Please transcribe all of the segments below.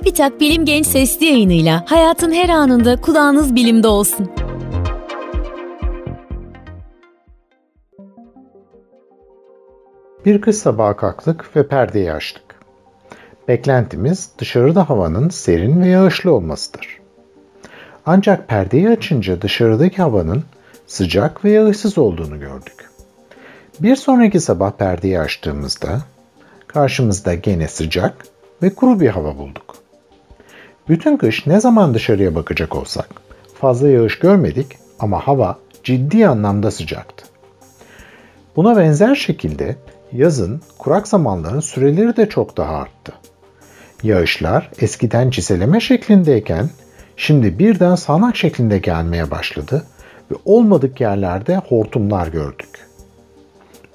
Çubitak Bilim Genç Sesli yayınıyla hayatın her anında kulağınız bilimde olsun. Bir kış sabaha kalktık ve perdeyi açtık. Beklentimiz dışarıda havanın serin ve yağışlı olmasıdır. Ancak perdeyi açınca dışarıdaki havanın sıcak ve yağışsız olduğunu gördük. Bir sonraki sabah perdeyi açtığımızda karşımızda gene sıcak ve kuru bir hava bulduk. Bütün kış ne zaman dışarıya bakacak olsak fazla yağış görmedik ama hava ciddi anlamda sıcaktı. Buna benzer şekilde yazın kurak zamanların süreleri de çok daha arttı. Yağışlar eskiden çiseleme şeklindeyken şimdi birden sağanak şeklinde gelmeye başladı ve olmadık yerlerde hortumlar gördük.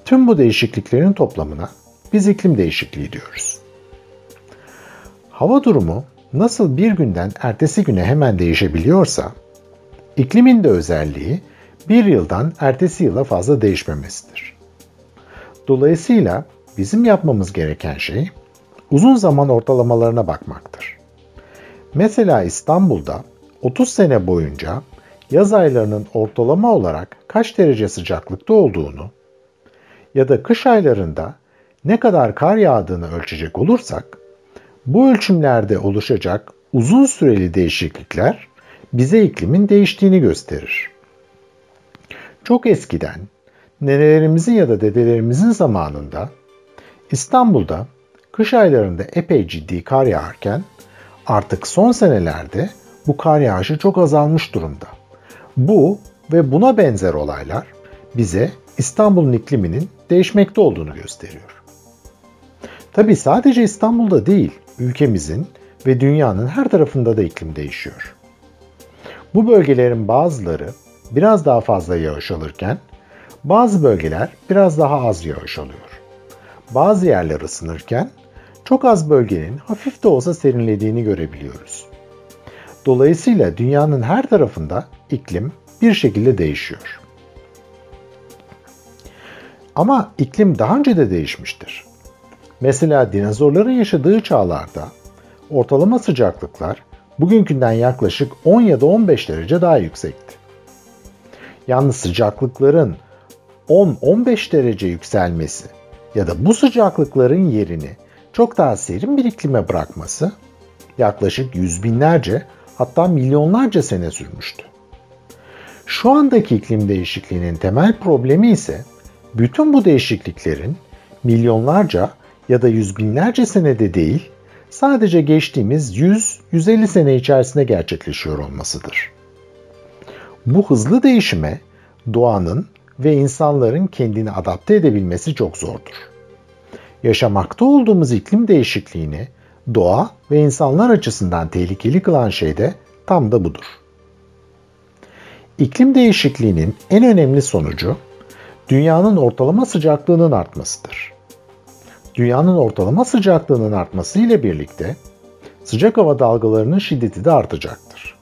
Tüm bu değişikliklerin toplamına biz iklim değişikliği diyoruz. Hava durumu nasıl bir günden ertesi güne hemen değişebiliyorsa, iklimin de özelliği bir yıldan ertesi yıla fazla değişmemesidir. Dolayısıyla bizim yapmamız gereken şey uzun zaman ortalamalarına bakmaktır. Mesela İstanbul'da 30 sene boyunca yaz aylarının ortalama olarak kaç derece sıcaklıkta olduğunu ya da kış aylarında ne kadar kar yağdığını ölçecek olursak, bu ölçümlerde oluşacak uzun süreli değişiklikler bize iklimin değiştiğini gösterir. Çok eskiden nenelerimizin ya da dedelerimizin zamanında İstanbul'da kış aylarında epey ciddi kar yağarken artık son senelerde bu kar yağışı çok azalmış durumda. Bu ve buna benzer olaylar bize İstanbul'un ikliminin değişmekte olduğunu gösteriyor. Tabi sadece İstanbul'da değil, ülkemizin ve dünyanın her tarafında da iklim değişiyor. Bu bölgelerin bazıları biraz daha fazla yağış alırken bazı bölgeler biraz daha az yağış alıyor. Bazı yerler ısınırken çok az bölgenin hafif de olsa serinlediğini görebiliyoruz. Dolayısıyla dünyanın her tarafında iklim bir şekilde değişiyor. Ama iklim daha önce de değişmiştir. Mesela dinozorların yaşadığı çağlarda ortalama sıcaklıklar bugünkünden yaklaşık 10 ya da 15 derece daha yüksekti. Yalnız sıcaklıkların 10-15 derece yükselmesi ya da bu sıcaklıkların yerini çok daha serin bir iklime bırakması yaklaşık yüz binlerce hatta milyonlarca sene sürmüştü. Şu andaki iklim değişikliğinin temel problemi ise bütün bu değişikliklerin milyonlarca ya da yüz binlerce senede değil, sadece geçtiğimiz 100-150 sene içerisinde gerçekleşiyor olmasıdır. Bu hızlı değişime doğanın ve insanların kendini adapte edebilmesi çok zordur. Yaşamakta olduğumuz iklim değişikliğini doğa ve insanlar açısından tehlikeli kılan şey de tam da budur. İklim değişikliğinin en önemli sonucu dünyanın ortalama sıcaklığının artmasıdır. Dünyanın ortalama sıcaklığının artması ile birlikte sıcak hava dalgalarının şiddeti de artacaktır.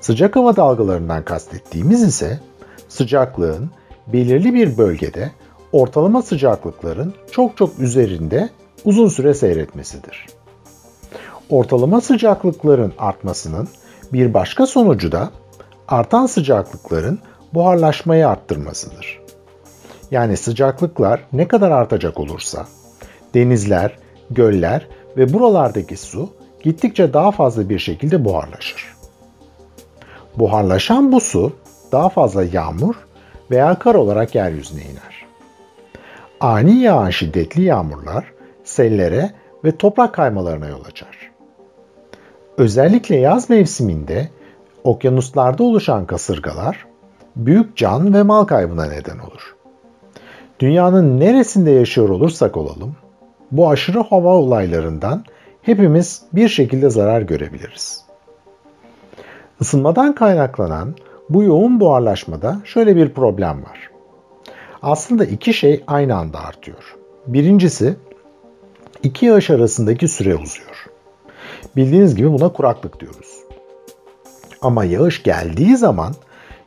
Sıcak hava dalgalarından kastettiğimiz ise sıcaklığın belirli bir bölgede ortalama sıcaklıkların çok çok üzerinde uzun süre seyretmesidir. Ortalama sıcaklıkların artmasının bir başka sonucu da artan sıcaklıkların buharlaşmayı arttırmasıdır. Yani sıcaklıklar ne kadar artacak olursa denizler, göller ve buralardaki su gittikçe daha fazla bir şekilde buharlaşır. Buharlaşan bu su daha fazla yağmur veya kar olarak yeryüzüne iner. Ani yağan şiddetli yağmurlar sellere ve toprak kaymalarına yol açar. Özellikle yaz mevsiminde okyanuslarda oluşan kasırgalar büyük can ve mal kaybına neden olur. Dünyanın neresinde yaşıyor olursak olalım, bu aşırı hava olaylarından hepimiz bir şekilde zarar görebiliriz. Isınmadan kaynaklanan bu yoğun buharlaşmada şöyle bir problem var. Aslında iki şey aynı anda artıyor. Birincisi iki yağış arasındaki süre uzuyor. Bildiğiniz gibi buna kuraklık diyoruz. Ama yağış geldiği zaman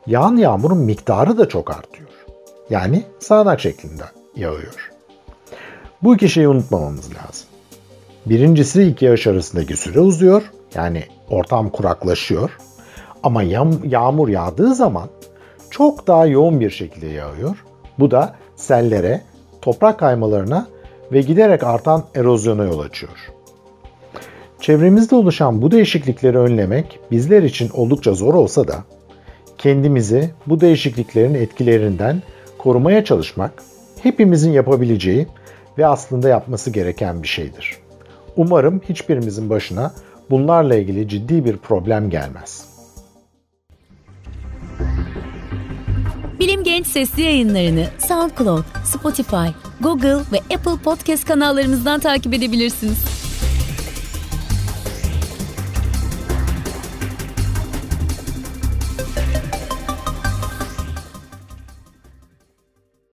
yağan yağmurun miktarı da çok artıyor. Yani sağanak şeklinde yağıyor. Bu iki şeyi unutmamamız lazım. Birincisi iki yağış arasındaki süre uzuyor. Yani ortam kuraklaşıyor. Ama yağmur yağdığı zaman çok daha yoğun bir şekilde yağıyor. Bu da sellere, toprak kaymalarına ve giderek artan erozyona yol açıyor. Çevremizde oluşan bu değişiklikleri önlemek bizler için oldukça zor olsa da kendimizi bu değişikliklerin etkilerinden korumaya çalışmak hepimizin yapabileceği ve aslında yapması gereken bir şeydir. Umarım hiçbirimizin başına bunlarla ilgili ciddi bir problem gelmez. Bilim Genç sesli yayınlarını SoundCloud, Spotify, Google ve Apple Podcast kanallarımızdan takip edebilirsiniz.